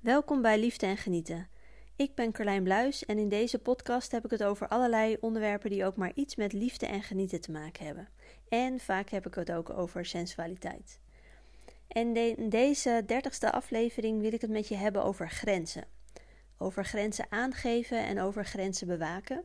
Welkom bij Liefde en Genieten. Ik ben Carlijn Bluis en in deze podcast heb ik het over allerlei onderwerpen die ook maar iets met liefde en genieten te maken hebben. En vaak heb ik het ook over sensualiteit. En in deze dertigste aflevering wil ik het met je hebben over grenzen. Over grenzen aangeven en over grenzen bewaken.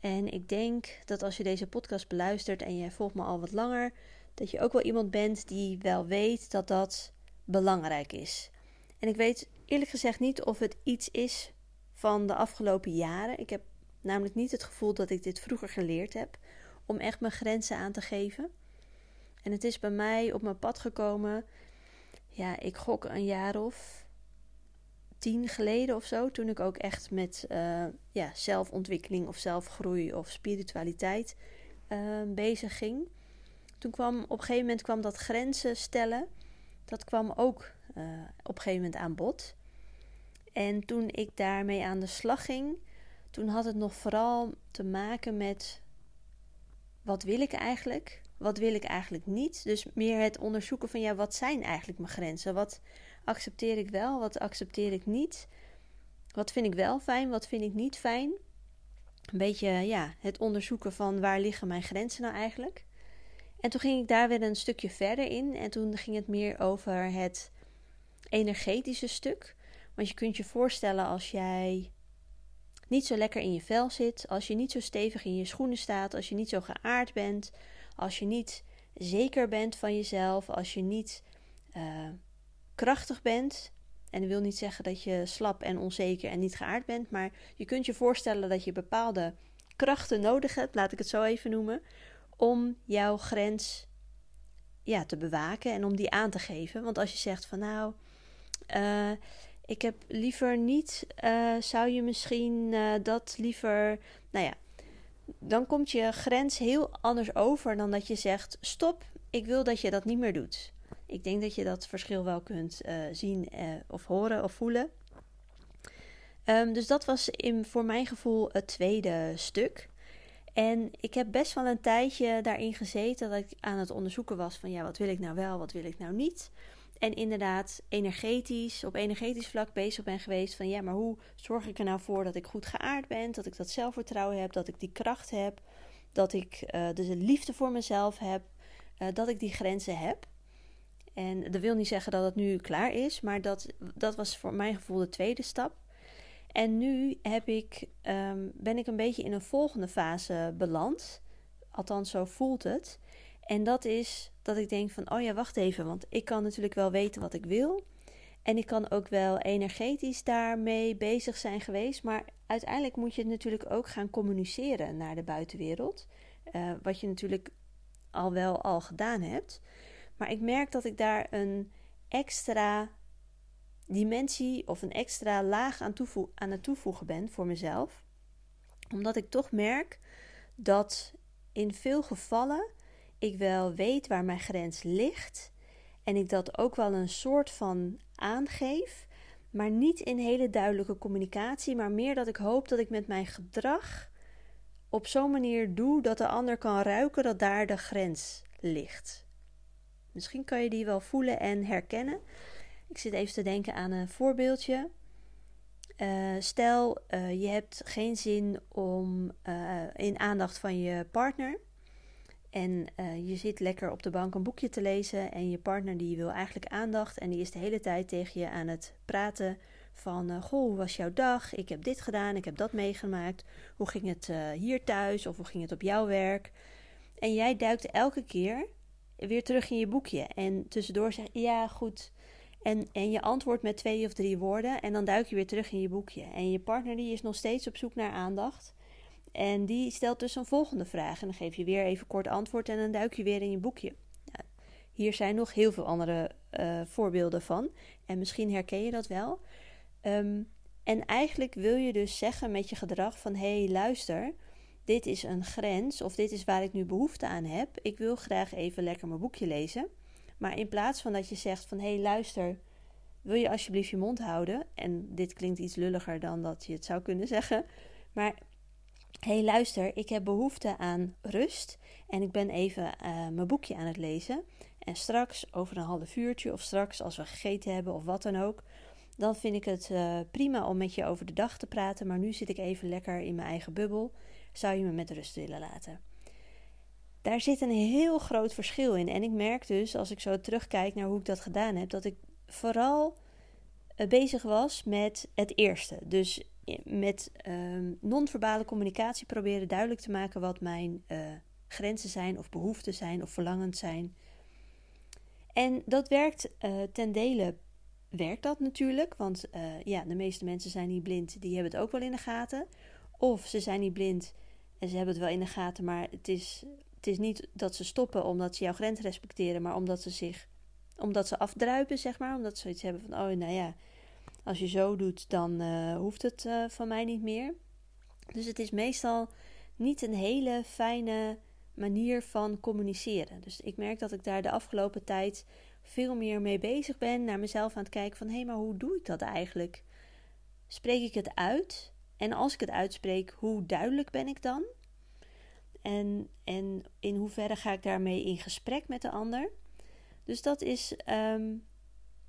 En ik denk dat als je deze podcast beluistert en je volgt me al wat langer, dat je ook wel iemand bent die wel weet dat dat belangrijk is. En ik weet eerlijk gezegd niet of het iets is van de afgelopen jaren. Ik heb namelijk niet het gevoel dat ik dit vroeger geleerd heb om echt mijn grenzen aan te geven. En het is bij mij op mijn pad gekomen. Ja, ik gok een jaar of tien geleden of zo. Toen ik ook echt met uh, ja, zelfontwikkeling of zelfgroei of spiritualiteit uh, bezig ging. Toen kwam op een gegeven moment kwam dat grenzen stellen. Dat kwam ook uh, op een gegeven moment aan bod. En toen ik daarmee aan de slag ging, toen had het nog vooral te maken met wat wil ik eigenlijk? Wat wil ik eigenlijk niet? Dus meer het onderzoeken van ja, wat zijn eigenlijk mijn grenzen? Wat accepteer ik wel? Wat accepteer ik niet? Wat vind ik wel fijn? Wat vind ik niet fijn? Een beetje ja, het onderzoeken van waar liggen mijn grenzen nou eigenlijk? En toen ging ik daar weer een stukje verder in en toen ging het meer over het energetische stuk. Want je kunt je voorstellen als jij niet zo lekker in je vel zit, als je niet zo stevig in je schoenen staat, als je niet zo geaard bent, als je niet zeker bent van jezelf, als je niet uh, krachtig bent. En dat wil niet zeggen dat je slap en onzeker en niet geaard bent, maar je kunt je voorstellen dat je bepaalde krachten nodig hebt, laat ik het zo even noemen, om jouw grens ja, te bewaken en om die aan te geven. Want als je zegt van nou, uh, ik heb liever niet, uh, zou je misschien uh, dat liever, nou ja, dan komt je grens heel anders over dan dat je zegt: stop, ik wil dat je dat niet meer doet. Ik denk dat je dat verschil wel kunt uh, zien of horen of voelen. Um, dus dat was in, voor mijn gevoel het tweede stuk. En ik heb best wel een tijdje daarin gezeten dat ik aan het onderzoeken was van ja, wat wil ik nou wel, wat wil ik nou niet. En inderdaad, energetisch, op energetisch vlak bezig ben geweest van ja, maar hoe zorg ik er nou voor dat ik goed geaard ben, dat ik dat zelfvertrouwen heb, dat ik die kracht heb, dat ik uh, dus een liefde voor mezelf heb, uh, dat ik die grenzen heb. En dat wil niet zeggen dat het nu klaar is, maar dat, dat was voor mijn gevoel de tweede stap. En nu heb ik, um, ben ik een beetje in een volgende fase beland. Althans, zo voelt het. En dat is dat ik denk van, oh ja, wacht even, want ik kan natuurlijk wel weten wat ik wil. En ik kan ook wel energetisch daarmee bezig zijn geweest. Maar uiteindelijk moet je het natuurlijk ook gaan communiceren naar de buitenwereld. Uh, wat je natuurlijk al wel al gedaan hebt. Maar ik merk dat ik daar een extra dimensie of een extra laag aan, aan het toevoegen ben voor mezelf. Omdat ik toch merk dat in veel gevallen ik wel weet waar mijn grens ligt en ik dat ook wel een soort van aangeef, maar niet in hele duidelijke communicatie, maar meer dat ik hoop dat ik met mijn gedrag op zo'n manier doe dat de ander kan ruiken dat daar de grens ligt. Misschien kan je die wel voelen en herkennen. Ik zit even te denken aan een voorbeeldje. Uh, stel, uh, je hebt geen zin om uh, in aandacht van je partner. En uh, je zit lekker op de bank een boekje te lezen en je partner die wil eigenlijk aandacht en die is de hele tijd tegen je aan het praten van uh, goh, hoe was jouw dag? Ik heb dit gedaan, ik heb dat meegemaakt. Hoe ging het uh, hier thuis of hoe ging het op jouw werk? En jij duikt elke keer weer terug in je boekje en tussendoor zegt ja, goed. En, en je antwoordt met twee of drie woorden en dan duik je weer terug in je boekje. En je partner die is nog steeds op zoek naar aandacht. En die stelt dus een volgende vraag. En dan geef je weer even kort antwoord en dan duik je weer in je boekje. Hier zijn nog heel veel andere uh, voorbeelden van. En misschien herken je dat wel. Um, en eigenlijk wil je dus zeggen met je gedrag van... hé, hey, luister, dit is een grens of dit is waar ik nu behoefte aan heb. Ik wil graag even lekker mijn boekje lezen. Maar in plaats van dat je zegt van... hé, hey, luister, wil je alsjeblieft je mond houden? En dit klinkt iets lulliger dan dat je het zou kunnen zeggen... Maar hey, luister, ik heb behoefte aan rust en ik ben even uh, mijn boekje aan het lezen. En straks, over een half uurtje of straks als we gegeten hebben of wat dan ook, dan vind ik het uh, prima om met je over de dag te praten. Maar nu zit ik even lekker in mijn eigen bubbel. Zou je me met rust willen laten? Daar zit een heel groot verschil in. En ik merk dus, als ik zo terugkijk naar hoe ik dat gedaan heb, dat ik vooral uh, bezig was met het eerste. Dus met um, non-verbale communicatie proberen duidelijk te maken wat mijn uh, grenzen zijn, of behoeften zijn, of verlangens zijn. En dat werkt uh, ten dele werkt dat natuurlijk. Want uh, ja, de meeste mensen zijn niet blind, die hebben het ook wel in de gaten. Of ze zijn niet blind en ze hebben het wel in de gaten, maar het is, het is niet dat ze stoppen omdat ze jouw grens respecteren, maar omdat ze zich omdat ze afdruipen, zeg maar. Omdat ze zoiets hebben van, oh, nou ja, als je zo doet, dan uh, hoeft het uh, van mij niet meer. Dus het is meestal niet een hele fijne manier van communiceren. Dus ik merk dat ik daar de afgelopen tijd veel meer mee bezig ben, naar mezelf aan het kijken van hé, maar hoe doe ik dat eigenlijk? Spreek ik het uit? En als ik het uitspreek, hoe duidelijk ben ik dan? En, en in hoeverre ga ik daarmee in gesprek met de ander? Dus dat is, um,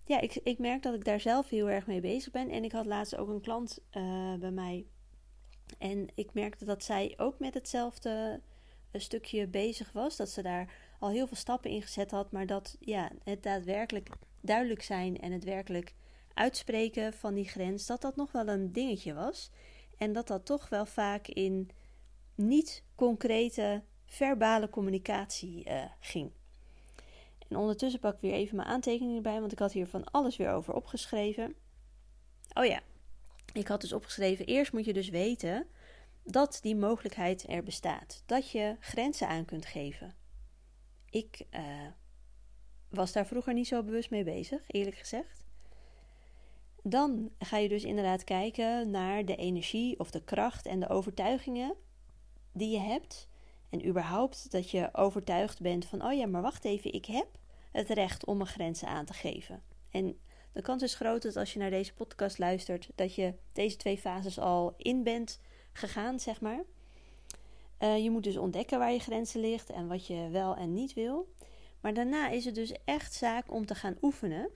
ja, ik, ik merk dat ik daar zelf heel erg mee bezig ben. En ik had laatst ook een klant uh, bij mij. En ik merkte dat zij ook met hetzelfde uh, stukje bezig was. Dat ze daar al heel veel stappen in gezet had. Maar dat ja, het daadwerkelijk duidelijk zijn en het werkelijk uitspreken van die grens, dat dat nog wel een dingetje was. En dat dat toch wel vaak in niet concrete verbale communicatie uh, ging. En ondertussen pak ik weer even mijn aantekeningen bij, want ik had hier van alles weer over opgeschreven. Oh ja, ik had dus opgeschreven: eerst moet je dus weten dat die mogelijkheid er bestaat. Dat je grenzen aan kunt geven. Ik uh, was daar vroeger niet zo bewust mee bezig, eerlijk gezegd. Dan ga je dus inderdaad kijken naar de energie of de kracht en de overtuigingen die je hebt. En überhaupt dat je overtuigd bent van, oh ja, maar wacht even, ik heb het recht om mijn grenzen aan te geven. En de kans is groot dat als je naar deze podcast luistert, dat je deze twee fases al in bent gegaan, zeg maar. Uh, je moet dus ontdekken waar je grenzen ligt en wat je wel en niet wil. Maar daarna is het dus echt zaak om te gaan oefenen.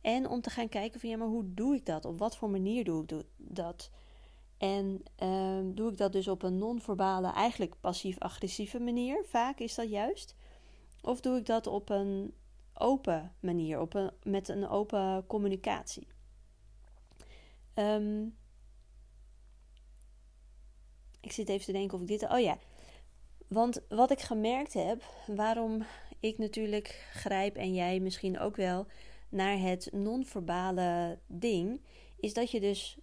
En om te gaan kijken van ja, maar hoe doe ik dat? Op wat voor manier doe ik dat? En uh, doe ik dat dus op een non-verbale, eigenlijk passief-agressieve manier? Vaak is dat juist. Of doe ik dat op een open manier, op een, met een open communicatie? Um, ik zit even te denken of ik dit. Oh ja. Want wat ik gemerkt heb, waarom ik natuurlijk grijp en jij misschien ook wel naar het non-verbale ding, is dat je dus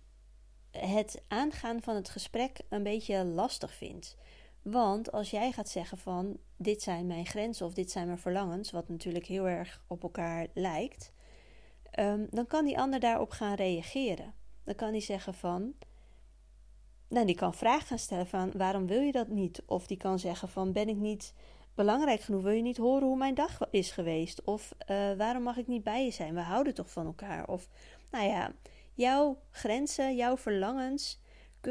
het aangaan van het gesprek een beetje lastig vindt. Want als jij gaat zeggen van dit zijn mijn grenzen of dit zijn mijn verlangens, wat natuurlijk heel erg op elkaar lijkt, um, dan kan die ander daarop gaan reageren. Dan kan hij zeggen van, nou, die kan vragen gaan stellen van waarom wil je dat niet? Of die kan zeggen van ben ik niet belangrijk genoeg? Wil je niet horen hoe mijn dag is geweest? Of uh, waarom mag ik niet bij je zijn? We houden toch van elkaar? Of nou ja, jouw grenzen, jouw verlangens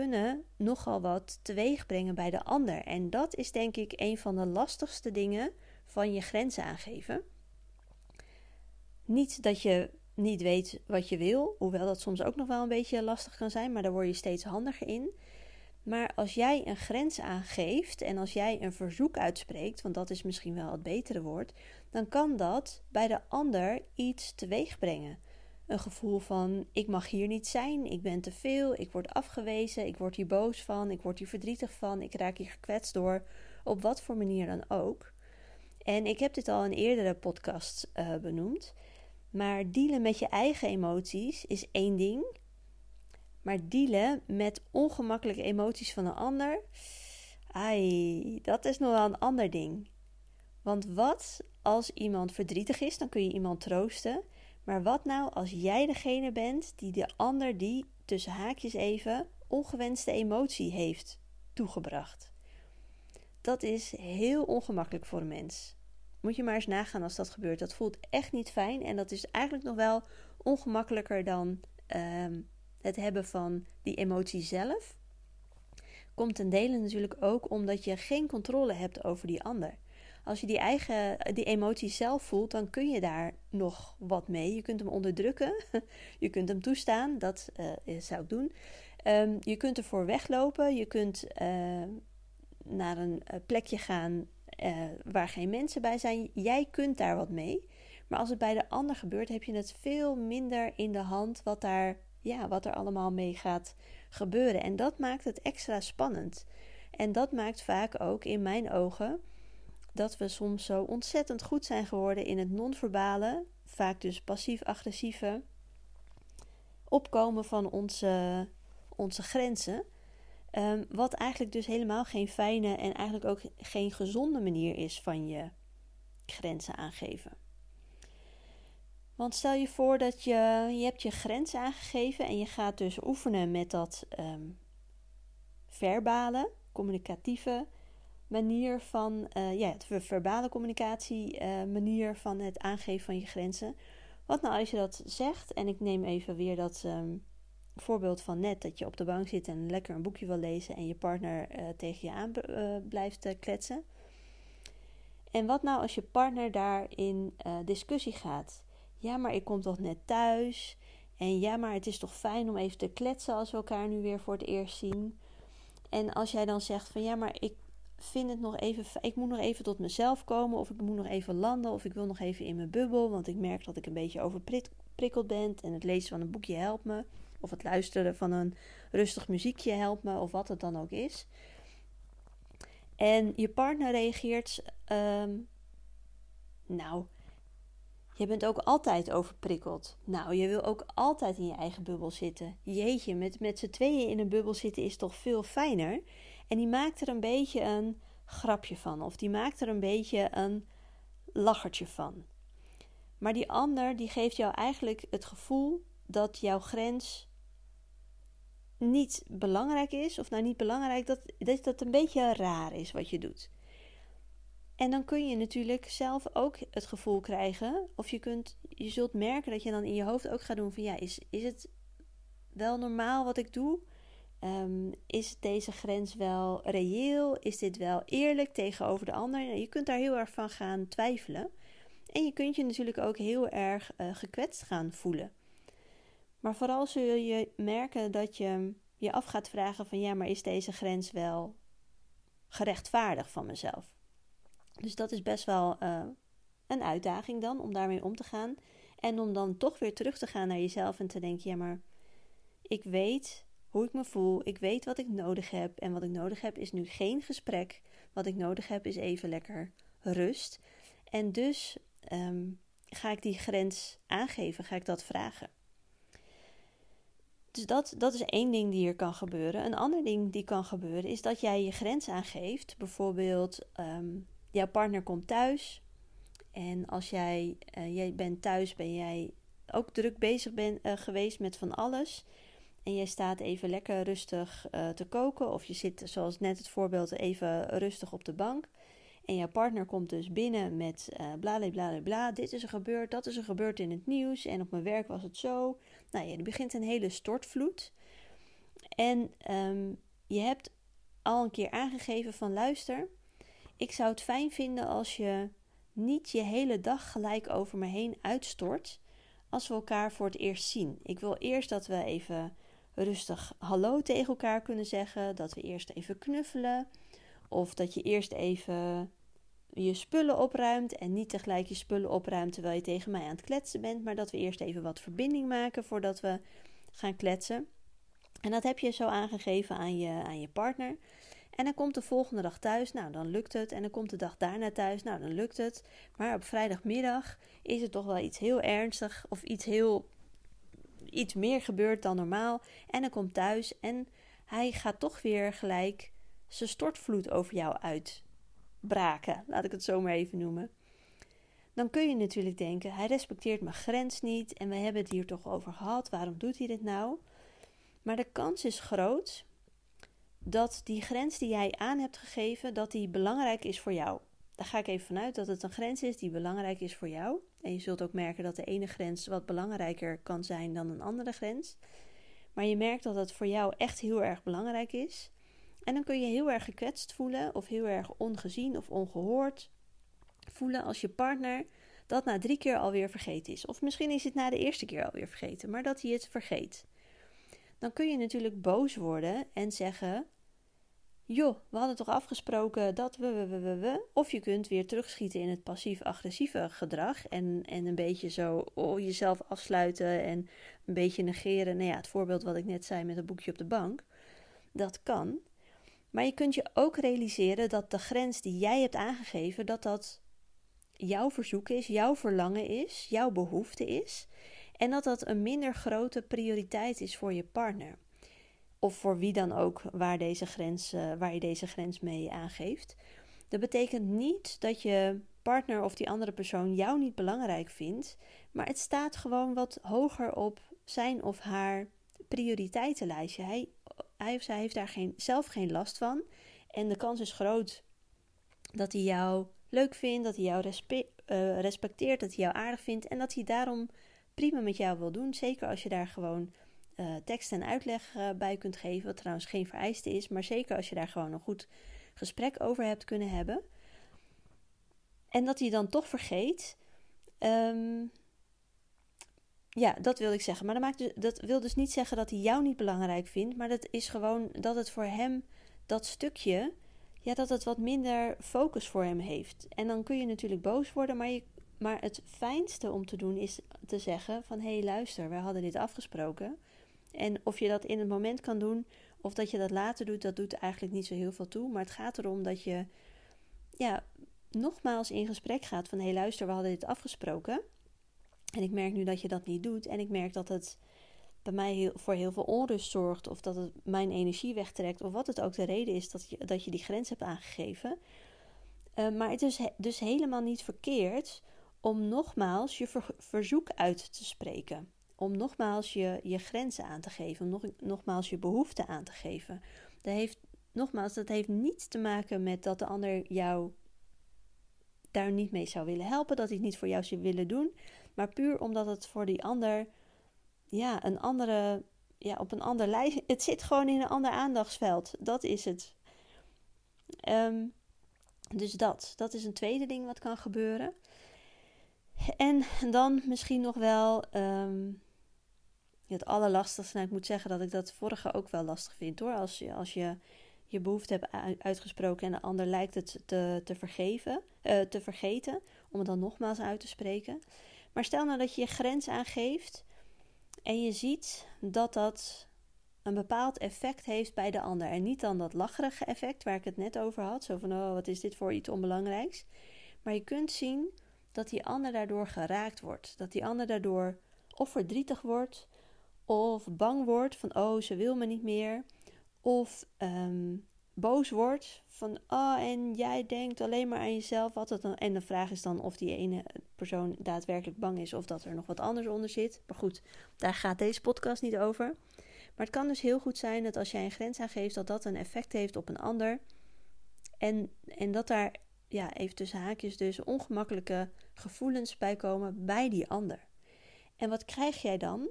kunnen nogal wat teweeg brengen bij de ander. En dat is denk ik een van de lastigste dingen van je grenzen aangeven. Niet dat je niet weet wat je wil, hoewel dat soms ook nog wel een beetje lastig kan zijn, maar daar word je steeds handiger in. Maar als jij een grens aangeeft en als jij een verzoek uitspreekt, want dat is misschien wel het betere woord, dan kan dat bij de ander iets teweeg brengen. Een gevoel van: ik mag hier niet zijn, ik ben te veel, ik word afgewezen, ik word hier boos van, ik word hier verdrietig van, ik raak hier gekwetst door, op wat voor manier dan ook. En ik heb dit al in eerdere podcasts uh, benoemd. Maar dealen met je eigen emoties is één ding. Maar dealen met ongemakkelijke emoties van een ander, ai, dat is nog wel een ander ding. Want wat als iemand verdrietig is, dan kun je iemand troosten. Maar wat nou als jij degene bent die de ander die tussen haakjes even ongewenste emotie heeft toegebracht? Dat is heel ongemakkelijk voor een mens. Moet je maar eens nagaan als dat gebeurt. Dat voelt echt niet fijn en dat is eigenlijk nog wel ongemakkelijker dan ehm, het hebben van die emotie zelf. Komt ten dele natuurlijk ook omdat je geen controle hebt over die ander. Als je die eigen die emotie zelf voelt, dan kun je daar nog wat mee. Je kunt hem onderdrukken, je kunt hem toestaan, dat uh, zou ik doen. Um, je kunt ervoor weglopen, je kunt uh, naar een plekje gaan waar geen mensen bij zijn. Jij kunt daar wat mee. Maar als het bij de ander gebeurt, heb je het veel minder in de hand wat, daar, ja, wat er allemaal mee gaat gebeuren. En dat maakt het extra spannend. En dat maakt vaak ook in mijn ogen dat we soms zo ontzettend goed zijn geworden in het non-verbale, vaak dus passief-agressieve, opkomen van onze, onze grenzen. Um, wat eigenlijk dus helemaal geen fijne en eigenlijk ook geen gezonde manier is van je grenzen aangeven. Want stel je voor dat je, je hebt je grens aangegeven en je gaat dus oefenen met dat um, verbale, communicatieve manier van, uh, ja, de verbale communicatie uh, manier van het aangeven van je grenzen. Wat nou als je dat zegt, en ik neem even weer dat um, voorbeeld van net, dat je op de bank zit en lekker een boekje wil lezen en je partner uh, tegen je aan blijft kletsen. En wat nou als je partner daar in discussie gaat? Ja, maar ik kom toch net thuis. En ja, maar het is toch fijn om even te kletsen als we elkaar nu weer voor het eerst zien. En als jij dan zegt van ja, maar ik vind het nog even, ik moet nog even tot mezelf komen, of ik moet nog even landen, of ik wil nog even in mijn bubbel, want ik merk dat ik een beetje overprikkeld ben en het lezen van een boekje helpt me, of het luisteren van een rustig muziekje helpt me, of wat het dan ook is. En je partner reageert, um, nou, je bent ook altijd overprikkeld. Nou, je wil ook altijd in je eigen bubbel zitten. Jeetje, met, met z'n tweeën in een bubbel zitten is toch veel fijner. En die maakt er een beetje een grapje van. Of die maakt er een beetje een lachertje van. Maar die ander die geeft jou eigenlijk het gevoel dat jouw grens niet belangrijk is. Of nou niet belangrijk, dat, dat dat een beetje raar is wat je doet. En dan kun je natuurlijk zelf ook het gevoel krijgen, of je, kunt, je zult merken dat je dan in je hoofd ook gaat doen van ja, is, is het wel normaal wat ik doe? Um, is deze grens wel reëel? Is dit wel eerlijk tegenover de ander? Nou, je kunt daar heel erg van gaan twijfelen. En je kunt je natuurlijk ook heel erg uh, gekwetst gaan voelen. Maar vooral zul je merken dat je je af gaat vragen van ja, maar is deze grens wel gerechtvaardigd van mezelf? Dus dat is best wel uh, een uitdaging dan om daarmee om te gaan. En om dan toch weer terug te gaan naar jezelf en te denken: ja, maar ik weet hoe ik me voel. Ik weet wat ik nodig heb. En wat ik nodig heb is nu geen gesprek. Wat ik nodig heb is even lekker rust. En dus um, ga ik die grens aangeven, ga ik dat vragen. Dus dat, dat is één ding die er kan gebeuren. Een ander ding die kan gebeuren is dat jij je grens aangeeft. Bijvoorbeeld, um, jouw partner komt thuis. En als jij, uh, jij bent thuis, ben jij ook druk bezig ben, uh, geweest met van alles. En jij staat even lekker rustig uh, te koken. Of je zit, zoals net het voorbeeld, even rustig op de bank. En jouw partner komt dus binnen met uh, bla bla bla bla. Dit is er gebeurd, dat is er gebeurd in het nieuws. En op mijn werk was het zo. Nou ja, er begint een hele stortvloed. En um, je hebt al een keer aangegeven van luister ik zou het fijn vinden als je niet je hele dag gelijk over me heen uitstort als we elkaar voor het eerst zien. Ik wil eerst dat we even rustig hallo tegen elkaar kunnen zeggen, dat we eerst even knuffelen of dat je eerst even je spullen opruimt en niet tegelijk je spullen opruimt terwijl je tegen mij aan het kletsen bent, maar dat we eerst even wat verbinding maken voordat we gaan kletsen. En dat heb je zo aangegeven aan je, aan je partner. En dan komt de volgende dag thuis, nou dan lukt het. En dan komt de dag daarna thuis, nou dan lukt het. Maar op vrijdagmiddag is het toch wel iets heel ernstig of iets heel iets meer gebeurd dan normaal. En dan komt thuis en hij gaat toch weer gelijk zijn stortvloed over jou uitbraken. Laat ik het zo maar even noemen. Dan kun je natuurlijk denken: hij respecteert mijn grens niet en we hebben het hier toch over gehad. Waarom doet hij dit nou? Maar de kans is groot dat die grens die jij aan hebt gegeven, dat die belangrijk is voor jou. Daar ga ik even vanuit dat het een grens is die belangrijk is voor jou. En je zult ook merken dat de ene grens wat belangrijker kan zijn dan een andere grens. Maar je merkt dat het voor jou echt heel erg belangrijk is. En dan kun je heel erg gekwetst voelen of heel erg ongezien of ongehoord. voelen als je partner dat na drie keer alweer vergeten is. Of misschien is het na de eerste keer alweer vergeten, maar dat hij het vergeet. Dan kun je natuurlijk boos worden en zeggen: joh, we hadden toch afgesproken dat we, Of je kunt weer terugschieten in het passief-agressieve gedrag. En, en een beetje zo oh, jezelf afsluiten en een beetje negeren. Nou ja, het voorbeeld wat ik net zei met het boekje op de bank. Dat kan. Maar je kunt je ook realiseren dat de grens die jij hebt aangegeven, dat dat jouw verzoek is, jouw verlangen is, jouw behoefte is. En dat dat een minder grote prioriteit is voor je partner of voor wie dan ook waar, deze grens, uh, waar je deze grens mee aangeeft. Dat betekent niet dat je partner of die andere persoon jou niet belangrijk vindt, maar het staat gewoon wat hoger op zijn of haar prioriteitenlijstje. Hij, hij of zij heeft daar geen, zelf geen last van en de kans is groot dat hij jou leuk vindt, dat hij jou uh, respecteert, dat hij jou aardig vindt en dat hij daarom prima met jou wil doen. Zeker als je daar gewoon uh, tekst en uitleg uh, bij kunt geven. Wat trouwens geen vereiste is, maar zeker als je daar gewoon een goed gesprek over hebt kunnen hebben. En dat hij dan toch vergeet. Um, ja, dat wil ik zeggen. Maar dat, maakt dus, dat wil dus niet zeggen dat hij jou niet belangrijk vindt. Maar dat is gewoon dat het voor hem dat stukje. Ja, dat het wat minder focus voor hem heeft. En dan kun je natuurlijk boos worden, maar, je, maar het fijnste om te doen is te zeggen van... hé, hey, luister, wij hadden dit afgesproken. En of je dat in het moment kan doen of dat je dat later doet, dat doet eigenlijk niet zo heel veel toe. Maar het gaat erom dat je ja, nogmaals in gesprek gaat van hé hey, luister, we hadden dit afgesproken. En ik merk nu dat je dat niet doet. En ik merk dat het bij mij heel, voor heel veel onrust zorgt. Of dat het mijn energie wegtrekt. Of wat het ook de reden is dat je, dat je die grens hebt aangegeven. Uh, maar het is dus helemaal niet verkeerd om nogmaals je verzoek uit te spreken om nogmaals je, je grenzen aan te geven, om nog, nogmaals je behoeften aan te geven. Dat heeft, nogmaals, dat heeft niets te maken met dat de ander jou daar niet mee zou willen helpen, dat hij het niet voor jou zou willen doen, maar puur omdat het voor die ander, ja, een andere, ja, op een ander lijst, het zit gewoon in een ander aandachtsveld. Dat is het. Um, dus dat, dat is een tweede ding wat kan gebeuren. En dan misschien nog wel um, het allerlastigste. Nou, ik moet zeggen dat ik dat vorige ook wel lastig vind hoor. Als je als je, je behoefte hebt uitgesproken en de ander lijkt het te, te, vergeven, uh, te vergeten, om het dan nogmaals uit te spreken. Maar stel nou dat je je grens aangeeft en je ziet dat dat een bepaald effect heeft bij de ander. En niet dan dat lacherige effect waar ik het net over had. Zo van, oh, wat is dit voor iets onbelangrijks. Maar je kunt zien dat die ander daardoor geraakt wordt. Dat die ander daardoor of verdrietig wordt, of bang wordt van, oh, ze wil me niet meer. Of um, boos wordt van, oh, en jij denkt alleen maar aan jezelf. Wat het en de vraag is dan of die ene persoon daadwerkelijk bang is of dat er nog wat anders onder zit. Maar goed, daar gaat deze podcast niet over. Maar het kan dus heel goed zijn dat als jij een grens aangeeft, dat dat een effect heeft op een ander. En, en dat daar, ja, even tussen haakjes, dus ongemakkelijke gevoelens bij komen bij die ander. En wat krijg jij dan?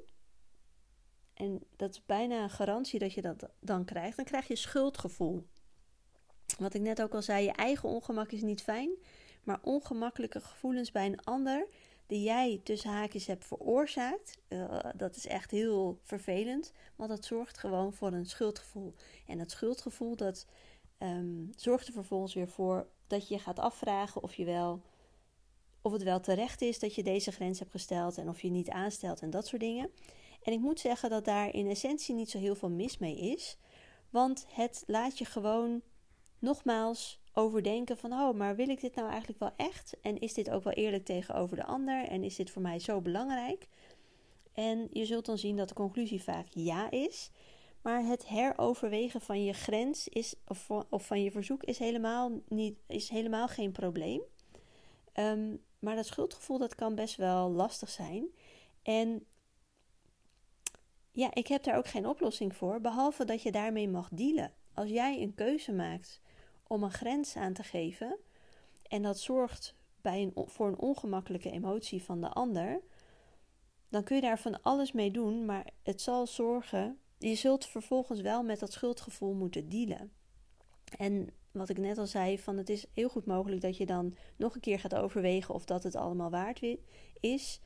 En dat is bijna een garantie dat je dat dan krijgt. Dan krijg je schuldgevoel. Wat ik net ook al zei, je eigen ongemak is niet fijn. Maar ongemakkelijke gevoelens bij een ander die jij tussen haakjes hebt veroorzaakt, uh, dat is echt heel vervelend. Want dat zorgt gewoon voor een schuldgevoel. En dat schuldgevoel dat um, zorgt er vervolgens weer voor dat je je gaat afvragen of je wel of het wel terecht is dat je deze grens hebt gesteld en of je niet aanstelt en dat soort dingen. En ik moet zeggen dat daar in essentie niet zo heel veel mis mee is. Want het laat je gewoon nogmaals overdenken van, oh, maar wil ik dit nou eigenlijk wel echt? En is dit ook wel eerlijk tegenover de ander? En is dit voor mij zo belangrijk? En je zult dan zien dat de conclusie vaak ja is. Maar het heroverwegen van je grens is, of, van je verzoek is helemaal, niet, is helemaal geen probleem. Um, maar dat schuldgevoel dat kan best wel lastig zijn. En ja, ik heb daar ook geen oplossing voor, behalve dat je daarmee mag dealen. Als jij een keuze maakt om een grens aan te geven en dat zorgt bij een, voor een ongemakkelijke emotie van de ander, dan kun je daar van alles mee doen, maar het zal zorgen, je zult vervolgens wel met dat schuldgevoel moeten dealen. En wat ik net al zei, van het is heel goed mogelijk dat je dan nog een keer gaat overwegen of dat het allemaal waard is.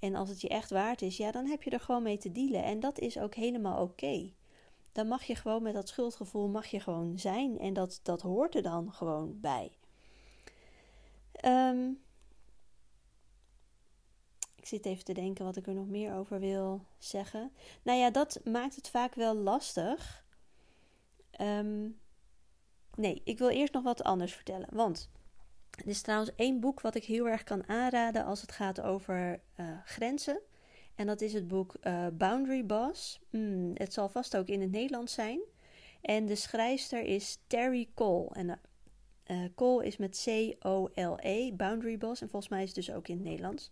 En als het je echt waard is, ja, dan heb je er gewoon mee te dealen. En dat is ook helemaal oké. Dan mag je gewoon met dat schuldgevoel mag je gewoon zijn. En dat, dat hoort er dan gewoon bij. Um, ik zit even te denken wat ik er nog meer over wil zeggen. Nou ja, dat maakt het vaak wel lastig. Ehm, nee, ik wil eerst nog wat anders vertellen. Want er is trouwens één boek wat ik heel erg kan aanraden als het gaat over uh, grenzen. En dat is het boek uh, Boundary Boss. Mm, het zal vast ook in het Nederlands zijn. En de schrijfster is Terry Cole. En uh, Cole is met C-O-L-E, Boundary Boss. En volgens mij is het dus ook in het Nederlands.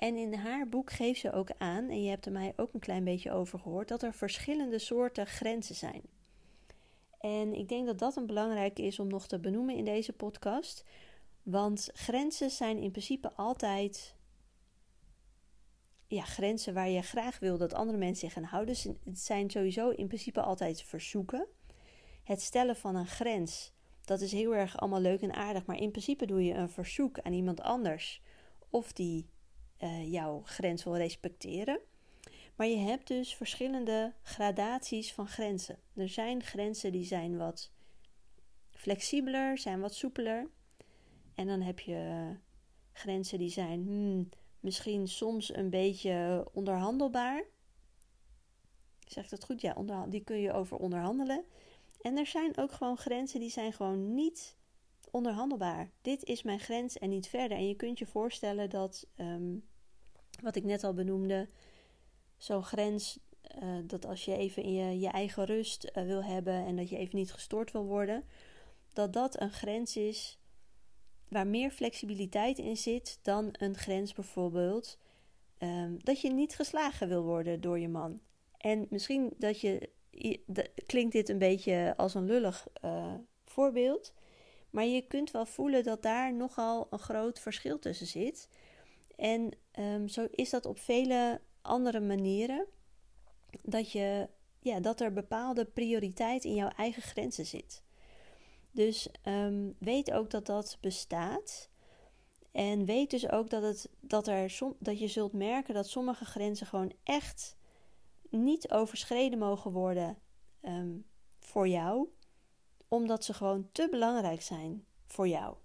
En in haar boek geeft ze ook aan, en je hebt er mij ook een klein beetje over gehoord, dat er verschillende soorten grenzen zijn. En ik denk dat dat een belangrijk is om nog te benoemen in deze podcast. Want grenzen zijn in principe altijd ja, grenzen waar je graag wil dat andere mensen zich aan houden. Het zijn sowieso in principe altijd verzoeken. Het stellen van een grens, dat is heel erg allemaal leuk en aardig. Maar in principe doe je een verzoek aan iemand anders. Of die uh, jouw grens wil respecteren. Maar je hebt dus verschillende gradaties van grenzen. Er zijn grenzen die zijn wat flexibeler, zijn wat soepeler. En dan heb je grenzen die zijn hmm, misschien soms een beetje onderhandelbaar. Zeg ik dat goed? Ja, die kun je over onderhandelen. En er zijn ook gewoon grenzen die zijn gewoon niet onderhandelbaar. Dit is mijn grens en niet verder. En je kunt je voorstellen dat ehm, wat ik net al benoemde, zo'n grens, uh, dat als je even in je, je eigen rust uh, wil hebben en dat je even niet gestoord wil worden, dat dat een grens is waar meer flexibiliteit in zit dan een grens bijvoorbeeld um, dat je niet geslagen wil worden door je man. En misschien dat je, klinkt dit een beetje als een lullig uh, voorbeeld, maar je kunt wel voelen dat daar nogal een groot verschil tussen zit. En um, zo is dat op vele andere manieren. Dat, je, ja, dat er bepaalde prioriteit in jouw eigen grenzen zit. Dus um, weet ook dat dat bestaat. En weet dus ook dat, het, dat, er som, dat je zult merken dat sommige grenzen gewoon echt niet overschreden mogen worden um, voor jou, omdat ze gewoon te belangrijk zijn voor jou.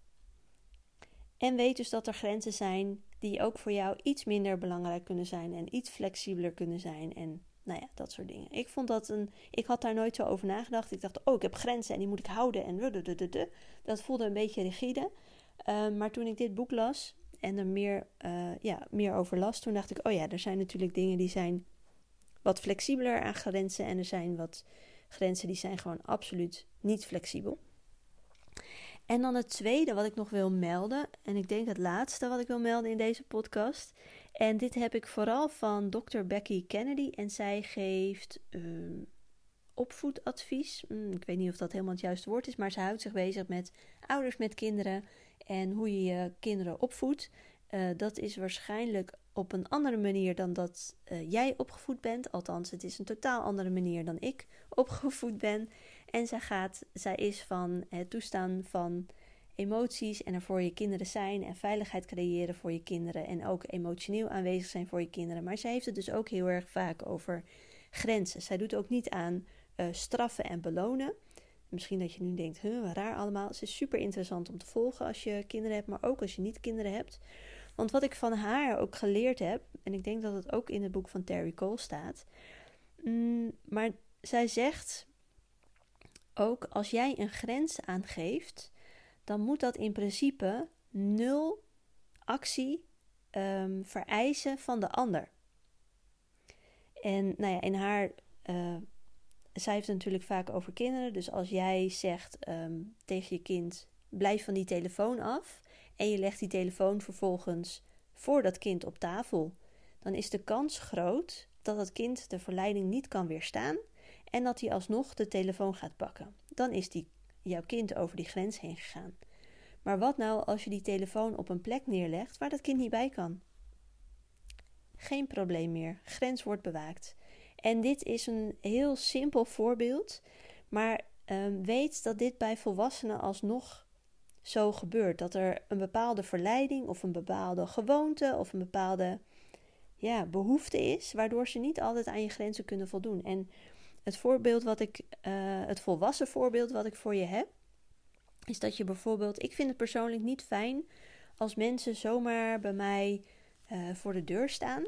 En weet dus dat er grenzen zijn die ook voor jou iets minder belangrijk kunnen zijn en iets flexibeler kunnen zijn. En nou ja, dat soort dingen. Ik vond dat een. Ik had daar nooit zo over nagedacht. Ik dacht, oh, ik heb grenzen en die moet ik houden. En dat voelde een beetje rigide. Uh, maar toen ik dit boek las en er meer, uh, ja, meer over las, toen dacht ik, oh ja, er zijn natuurlijk dingen die zijn wat flexibeler aan grenzen. En er zijn wat grenzen die zijn gewoon absoluut niet flexibel. En dan het tweede wat ik nog wil melden, en ik denk het laatste wat ik wil melden in deze podcast. En dit heb ik vooral van Dr. Becky Kennedy en zij geeft uh, opvoedadvies. Hmm, ik weet niet of dat helemaal het juiste woord is, maar ze houdt zich bezig met ouders met kinderen en hoe je je kinderen opvoedt. Uh, dat is waarschijnlijk op een andere manier dan dat uh, jij opgevoed bent. Althans, het is een totaal andere manier dan ik opgevoed ben. En zij, gaat, zij is van het toestaan van emoties en er voor je kinderen zijn en veiligheid creëren voor je kinderen en ook emotioneel aanwezig zijn voor je kinderen. Maar zij heeft het dus ook heel erg vaak over grenzen. Zij doet ook niet aan uh, straffen en belonen. Misschien dat je nu denkt, huh, raar allemaal. Het is super interessant om te volgen als je kinderen hebt, maar ook als je niet kinderen hebt. Want wat ik van haar ook geleerd heb, en ik denk dat het ook in het boek van Terry Cole staat, mm, maar zij zegt ook als jij een grens aangeeft, dan moet dat in principe nul actie um, vereisen van de ander. En nou ja, in haar. Uh, zij heeft het natuurlijk vaak over kinderen. Dus als jij zegt um, tegen je kind: blijf van die telefoon af. En je legt die telefoon vervolgens voor dat kind op tafel. Dan is de kans groot dat het kind de verleiding niet kan weerstaan en dat hij alsnog de telefoon gaat pakken. Dan is die, jouw kind over die grens heen gegaan. Maar wat nou als je die telefoon op een plek neerlegt waar dat kind niet bij kan? Geen probleem meer. Grens wordt bewaakt. En dit is een heel simpel voorbeeld, maar um, weet dat dit bij volwassenen alsnog zo gebeurt. Dat er een bepaalde verleiding of een bepaalde gewoonte of een bepaalde ja, behoefte is, waardoor ze niet altijd aan je grenzen kunnen voldoen. En het voorbeeld wat ik, uh, het volwassen voorbeeld wat ik voor je heb, is dat je bijvoorbeeld, ik vind het persoonlijk niet fijn als mensen zomaar bij mij uh, voor de deur staan.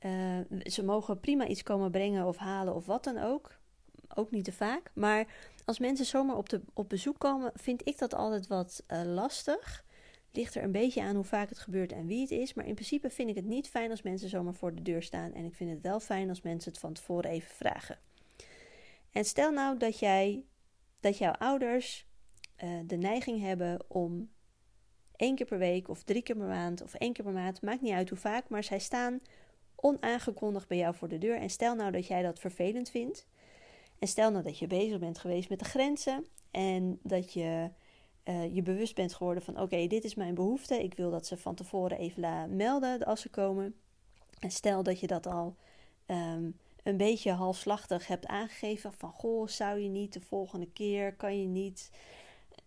Uh, ze mogen prima iets komen brengen of halen of wat dan ook. Ook niet te vaak. Maar als mensen zomaar op, de, op bezoek komen, vind ik dat altijd wat lastig. Ligt er een beetje aan hoe vaak het gebeurt en wie het is. Maar in principe vind ik het niet fijn als mensen zomaar voor de deur staan. En ik vind het wel fijn als mensen het van tevoren even vragen. En stel nou dat jij, dat jouw ouders uh, de neiging hebben om één keer per week of drie keer per maand of één keer per maand, maakt niet uit hoe vaak, maar zij staan onaangekondigd bij jou voor de deur. En stel nou dat jij dat vervelend vindt. En stel nou dat je bezig bent geweest met de grenzen en dat je uh, je bewust bent geworden van oké, dit is mijn behoefte. Ik wil dat ze van tevoren even melden als ze komen. En stel dat je dat al um, een beetje halfslachtig hebt aangegeven van goh, zou je niet de volgende keer, kan je niet,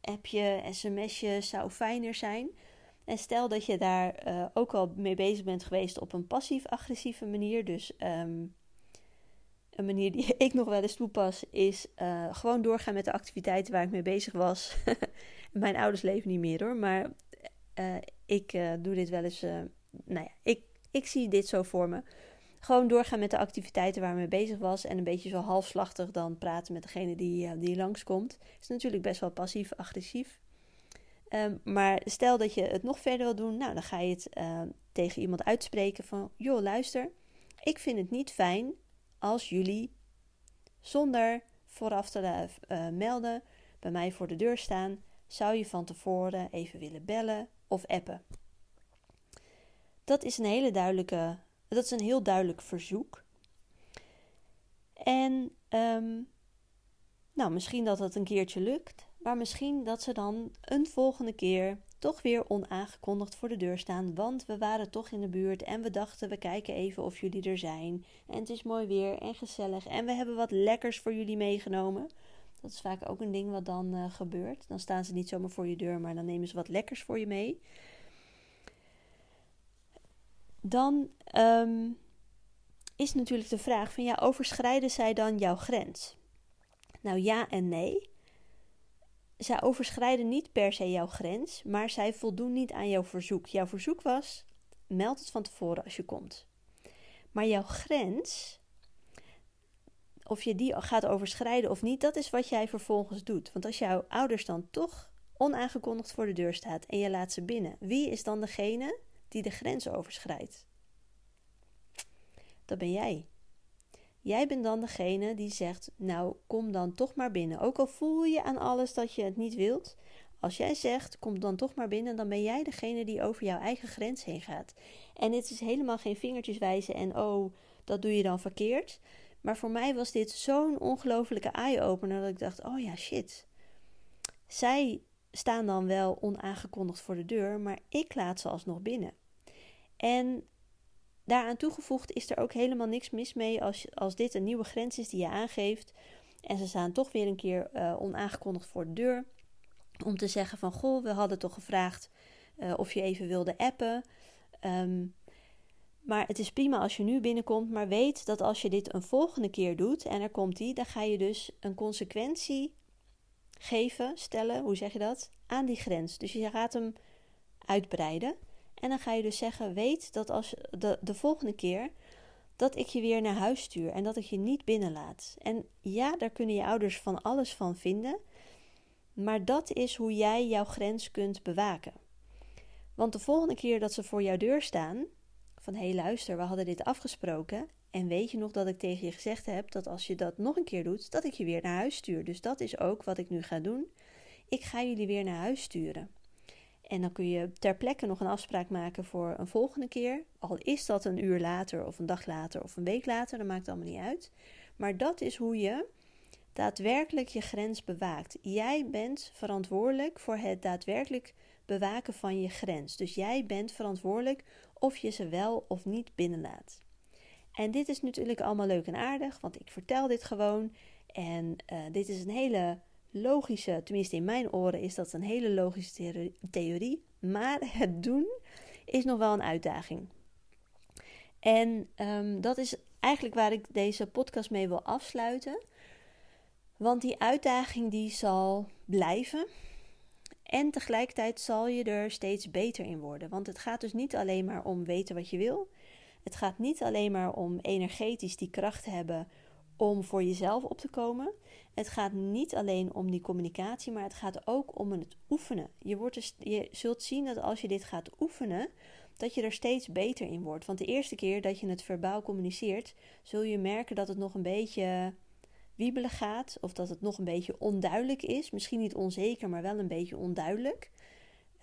appje, sms'je zou fijner zijn. En stel dat je daar uh, ook al mee bezig bent geweest op een passief-agressieve manier, dus um, een manier die ik nog wel eens toepas, is uh, gewoon doorgaan met de activiteiten waar ik mee bezig was. Mijn ouders leven niet meer hoor, maar uh, ik doe dit wel eens. nou ja, ik, ik zie dit zo voor me gewoon doorgaan met de activiteiten waar ik mee bezig was. En een beetje zo halfslachtig dan praten met degene die, uh, die langskomt. Is natuurlijk best wel passief-agressief. Um, maar stel dat je het nog verder wil doen, nou dan ga je het uh, tegen iemand uitspreken van: joh, luister, ik vind het niet fijn als jullie zonder vooraf te uh, melden bij mij voor de deur staan. Zou je van tevoren even willen bellen of appen? Dat is een hele duidelijke dat is een heel duidelijk verzoek. En um, nou, misschien dat het een keertje lukt, maar misschien dat ze dan een volgende keer toch weer onaangekondigd voor de deur staan, want we waren toch in de buurt en we dachten we kijken even of jullie er zijn. En het is mooi weer en gezellig en we hebben wat lekkers voor jullie meegenomen. Dat is vaak ook een ding wat dan uh, gebeurt. Dan staan ze niet zomaar voor je deur, maar dan nemen ze wat lekkers voor je mee dan um, is natuurlijk de vraag van ja, overschrijden zij dan jouw grens? Nou ja en nee. Zij overschrijden niet per se jouw grens, maar zij voldoen niet aan jouw verzoek. Jouw verzoek was: meld het van tevoren als je komt. Maar jouw grens, of je die gaat overschrijden of niet, dat is wat jij vervolgens doet. Want als jouw ouders dan toch onaangekondigd voor de deur staat en je laat ze binnen, wie is dan degene die de grens overschrijdt. Dat ben jij. Jij bent dan degene die zegt: Nou, kom dan toch maar binnen. Ook al voel je aan alles dat je het niet wilt. Als jij zegt: Kom dan toch maar binnen, dan ben jij degene die over jouw eigen grens heen gaat. En het is helemaal geen vingertjes wijzen en oh, dat doe je dan verkeerd. Maar voor mij was dit zo'n ongelofelijke eye-opener dat ik dacht: Oh ja, shit. Zij staan dan wel onaangekondigd voor de deur, maar ik laat ze alsnog binnen. En daaraan toegevoegd is er ook helemaal niks mis mee als, als dit een nieuwe grens is die je aangeeft. En ze staan toch weer een keer uh, onaangekondigd voor de deur. Om te zeggen van, goh, we hadden toch gevraagd uh, of je even wilde appen. Um, maar het is prima als je nu binnenkomt, maar weet dat als je dit een volgende keer doet en er komt die, dan ga je dus een consequentie geven, stellen, hoe zeg je dat, aan die grens. Dus je gaat hem uitbreiden. En dan ga je dus zeggen: weet dat als de, de volgende keer dat ik je weer naar huis stuur en dat ik je niet binnenlaat. En ja, daar kunnen je ouders van alles van vinden. Maar dat is hoe jij jouw grens kunt bewaken. Want de volgende keer dat ze voor jouw deur staan, van hé hey, luister, we hadden dit afgesproken. En weet je nog dat ik tegen je gezegd heb dat als je dat nog een keer doet, dat ik je weer naar huis stuur. Dus dat is ook wat ik nu ga doen. Ik ga jullie weer naar huis sturen. En dan kun je ter plekke nog een afspraak maken voor een volgende keer. Al is dat een uur later, of een dag later, of een week later, dat maakt allemaal niet uit. Maar dat is hoe je daadwerkelijk je grens bewaakt. Jij bent verantwoordelijk voor het daadwerkelijk bewaken van je grens. Dus jij bent verantwoordelijk of je ze wel of niet binnenlaat. En dit is natuurlijk allemaal leuk en aardig, want ik vertel dit gewoon. En uh, dit is een hele logische, tenminste in mijn oren is dat een hele logische theorie. Maar het doen is nog wel een uitdaging. En um, dat is eigenlijk waar ik deze podcast mee wil afsluiten. Want die uitdaging die zal blijven. En tegelijkertijd zal je er steeds beter in worden. Want het gaat dus niet alleen maar om weten wat je wil. Het gaat niet alleen maar om energetisch die kracht hebben om voor jezelf op te komen. Het gaat niet alleen om die communicatie, maar het gaat ook om het oefenen. Je, wordt dus, je zult zien dat als je dit gaat oefenen, dat je er steeds beter in wordt. Want de eerste keer dat je het verbaal communiceert, zul je merken dat het nog een beetje wiebelen gaat. Of dat het nog een beetje onduidelijk is. Misschien niet onzeker, maar wel een beetje onduidelijk.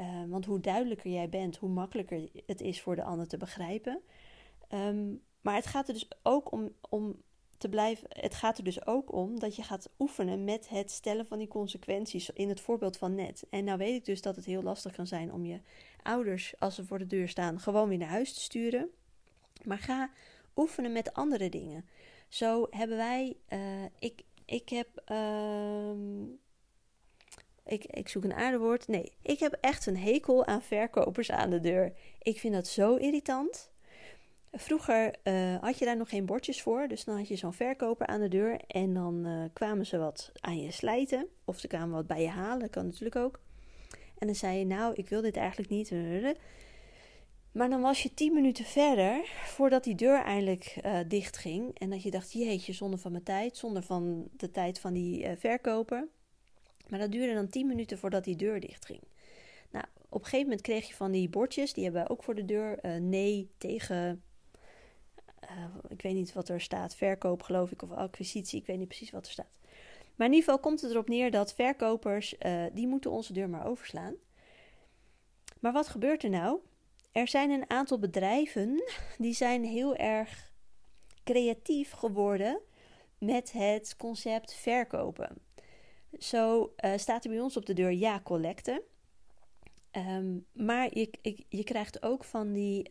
Uh, want hoe duidelijker jij bent, hoe makkelijker het is voor de ander te begrijpen. Um, maar het gaat er dus ook om, om te blijven. Het gaat er dus ook om dat je gaat oefenen met het stellen van die consequenties in het voorbeeld van net. En nou weet ik dus dat het heel lastig kan zijn om je ouders, als ze voor de deur staan, gewoon weer naar huis te sturen. Maar ga oefenen met andere dingen. Zo hebben wij. Uh, ik, ik heb. Uh, ik, ik zoek een aardewoord. Nee, ik heb echt een hekel aan verkopers aan de deur. Ik vind dat zo irritant. Vroeger uh, had je daar nog geen bordjes voor, dus dan had je zo'n verkoper aan de deur en dan uh, kwamen ze wat aan je slijten of ze kwamen wat bij je halen, dat kan natuurlijk ook. En dan zei je, nou, ik wil dit eigenlijk niet. Maar dan was je tien minuten verder voordat die deur eindelijk uh, dicht ging. En dat je dacht, jeetje, zonder van mijn tijd, zonder van de tijd van die verkoper. Maar dat duurde dan tien minuten voordat die deur dicht ging. Nou, op een gegeven moment kreeg je van die bordjes, die hebben we ook voor de deur. Nee tegen, ik weet niet wat er staat, verkoop geloof ik, of acquisitie, ik weet niet precies wat er staat. Maar in ieder geval komt het erop neer dat verkopers, die moeten onze deur maar overslaan. Maar wat gebeurt er nou? Er zijn een aantal bedrijven die zijn heel erg creatief geworden met het concept verkopen. Zo uh, staat er bij ons op de deur ja collecten. Um, maar je, je, krijgt ook van die,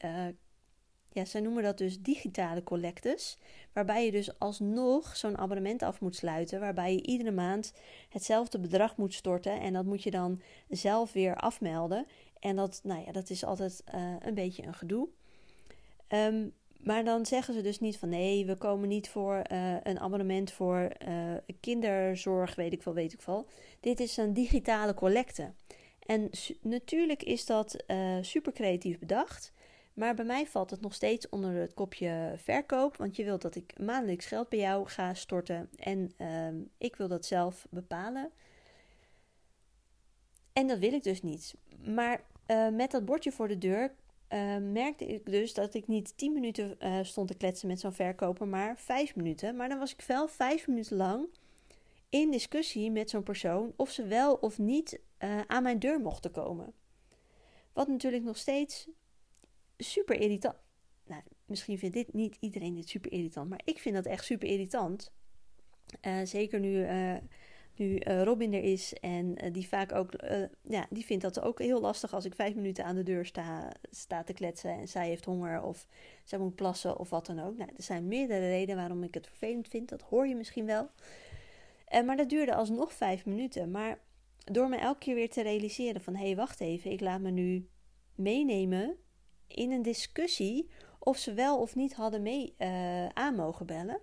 ja, zij noemen dat dus digitale collectes. Waarbij je dus alsnog zo'n abonnement af moet sluiten. Waarbij je iedere maand hetzelfde bedrag moet storten. En dat moet je dan zelf weer afmelden. En dat, nou ja, dat is altijd uh, een beetje een gedoe. Um, maar dan zeggen ze dus niet van nee, we komen niet voor uh, een abonnement voor uh, kinderzorg, weet ik wel, weet ik wel. Dit is een digitale collecte. En natuurlijk is dat super creatief bedacht. Maar bij mij valt het nog steeds onder het kopje verkoop. Want je wilt dat ik maandelijks geld bij jou ga storten. En uh, ik wil dat zelf bepalen. En dat wil ik dus niet. Maar uh, met dat bordje voor de deur uh, merkte ik dus dat ik niet 10 minuten uh, stond te kletsen met zo'n verkoper, maar 5 minuten. Maar dan was ik wel 5 minuten lang in discussie met zo'n persoon of ze wel of niet aan mijn deur mochten komen. Wat natuurlijk nog steeds super irritant. Nou, misschien vindt dit niet iedereen dit super irritant, maar ik vind dat echt super irritant. zeker nu nu uh, Robin er is en die vaak ook, ja, die vindt dat ook heel lastig als ik vijf minuten aan de deur sta, sta te kletsen en zij heeft honger of zij moet plassen of wat dan ook. Nou, er zijn meerdere redenen waarom ik het vervelend vind, dat hoor je misschien wel. maar dat duurde alsnog vijf minuten. Maar door me elke keer weer te realiseren van hé, hey, wacht even, ik laat me nu meenemen in een discussie of ze wel of niet hadden mee aan mogen bellen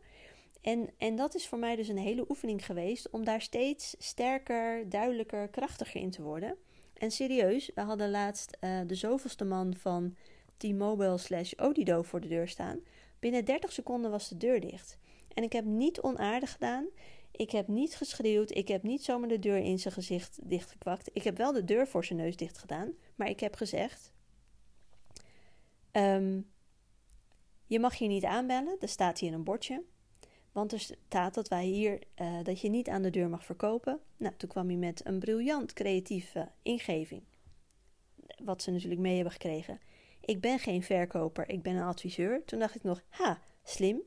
en, en dat is voor mij dus een hele oefening geweest om daar steeds sterker, duidelijker, krachtiger in te worden. En serieus, we hadden laatst uh, de zoveelste man van T-Mobile slash Odido voor de deur staan. Binnen 30 seconden was de deur dicht. En ik heb niet onaardig gedaan. Ik heb niet geschreeuwd. Ik heb niet zomaar de deur in zijn gezicht dichtgekwakt. Ik heb wel de deur voor zijn neus dicht gedaan. Maar ik heb gezegd: um, Je mag hier niet aanbellen. Er staat hier een bordje. Want er staat dat wij hier uh, dat je niet aan de deur mag verkopen. Nou, toen kwam hij met een briljant creatieve ingeving. Wat ze natuurlijk mee hebben gekregen. Ik ben geen verkoper, ik ben een adviseur. Toen dacht ik nog, ha, slim.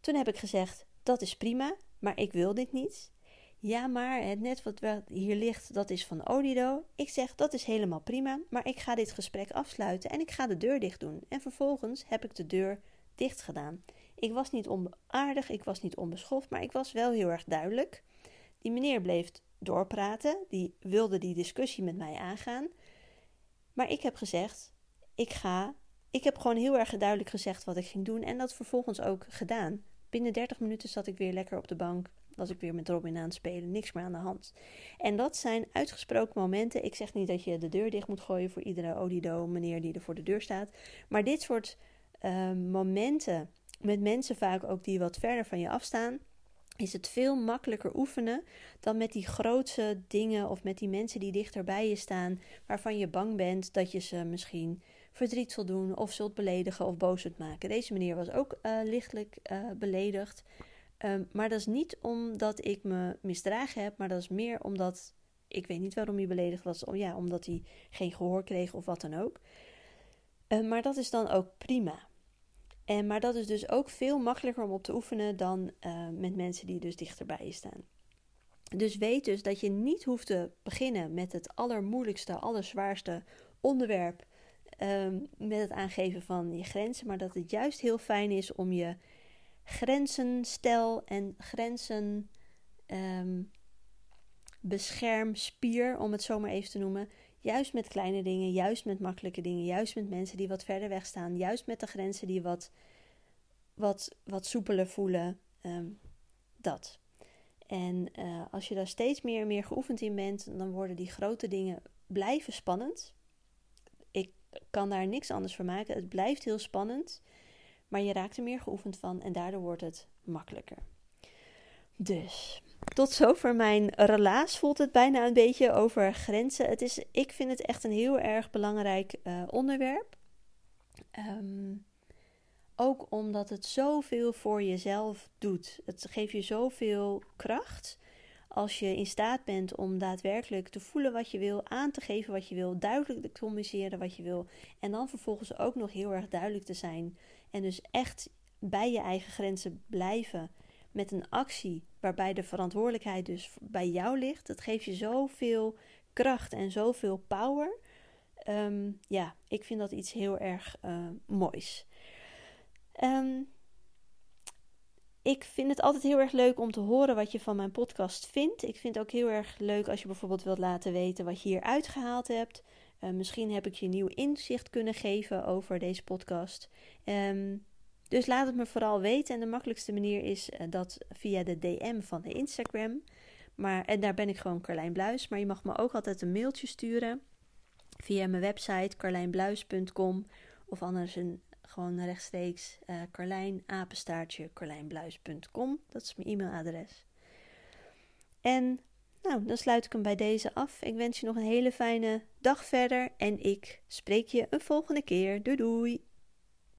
Toen heb ik gezegd, dat is prima, maar ik wil dit niet. Ja, maar het net wat hier ligt, dat is van Odido. Ik zeg, dat is helemaal prima, maar ik ga dit gesprek afsluiten en ik ga de deur dicht doen. En vervolgens heb ik de deur dicht gedaan. Ik was niet onaardig, ik was niet onbeschoft, maar ik was wel heel erg duidelijk. Die meneer bleef doorpraten, die wilde die discussie met mij aangaan. Maar ik heb gezegd: ik ga. Ik heb gewoon heel erg duidelijk gezegd wat ik ging doen en dat vervolgens ook gedaan. Binnen 30 minuten zat ik weer lekker op de bank. Was ik weer met Robin aan het spelen, niks meer aan de hand. En dat zijn uitgesproken momenten. Ik zeg niet dat je de deur dicht moet gooien voor iedere Odido meneer die er voor de deur staat. Maar dit soort uh, momenten met mensen vaak ook die wat verder van je afstaan, is het veel makkelijker oefenen dan met die grootse dingen of met die mensen die dichter bij je staan, waarvan je bang bent dat je ze misschien verdriet zult doen of zult beledigen of boos zult maken. Deze meneer was ook uh, lichtelijk uh, beledigd. Um, maar dat is niet omdat ik me misdragen heb, maar dat is meer omdat ik weet niet waarom hij beledigd was. Om, ja, omdat hij geen gehoor kreeg of wat dan ook. Uh, maar dat is dan ook prima. En, maar dat is dus ook veel makkelijker om op te oefenen dan uh, met mensen die dus dichterbij je staan. Dus weet dus dat je niet hoeft te beginnen met het allermoeilijkste, allerzwaarste onderwerp. Met het aangeven van je grenzen. Maar dat het juist heel fijn is om je grenzen stel en grenzen um, beschermspier, om het zo maar even te noemen. Juist met kleine dingen, juist met makkelijke dingen, juist met mensen die wat verder weg staan, juist met de grenzen die wat, wat, wat soepeler voelen. Um, dat. En uh, als je daar steeds meer en meer geoefend in bent, dan worden die grote dingen blijven spannend. Ik kan daar niks anders van maken. Het blijft heel spannend, maar je raakt er meer geoefend van en daardoor wordt het makkelijker. Dus tot zover mijn relaas voelt het bijna een beetje over grenzen. Het is, ik vind het echt een heel erg belangrijk uh, onderwerp. Um, ook omdat het zoveel voor jezelf doet. Het geeft je zoveel kracht als je in staat bent om daadwerkelijk te voelen wat je wil, aan te geven wat je wil, duidelijk te communiceren wat je wil. En dan vervolgens ook nog heel erg duidelijk te zijn. En dus echt bij je eigen grenzen blijven met een actie waarbij de verantwoordelijkheid dus bij jou ligt. Dat geeft je zoveel kracht en zoveel power. Um, ja, ik vind dat iets heel erg uh, moois. Um, ik vind het altijd heel erg leuk om te horen wat je van mijn podcast vindt. Ik vind het ook heel erg leuk als je bijvoorbeeld wilt laten weten wat je hier uitgehaald hebt. Uh, misschien heb ik je nieuw inzicht kunnen geven over deze podcast. Um, dus laat het me vooral weten. En de makkelijkste manier is uh, dat via de DM van de Instagram. Maar, en daar ben ik gewoon Carlijn Bluis. Maar je mag me ook altijd een mailtje sturen via mijn website carlijnbluis.com. Of anders een, gewoon rechtstreeks uh, Carlijn apenstaartje carlijnbluis.com. Dat is mijn e-mailadres. En nou, dan sluit ik hem bij deze af. Ik wens je nog een hele fijne dag verder. En ik spreek je een volgende keer. Doei doei!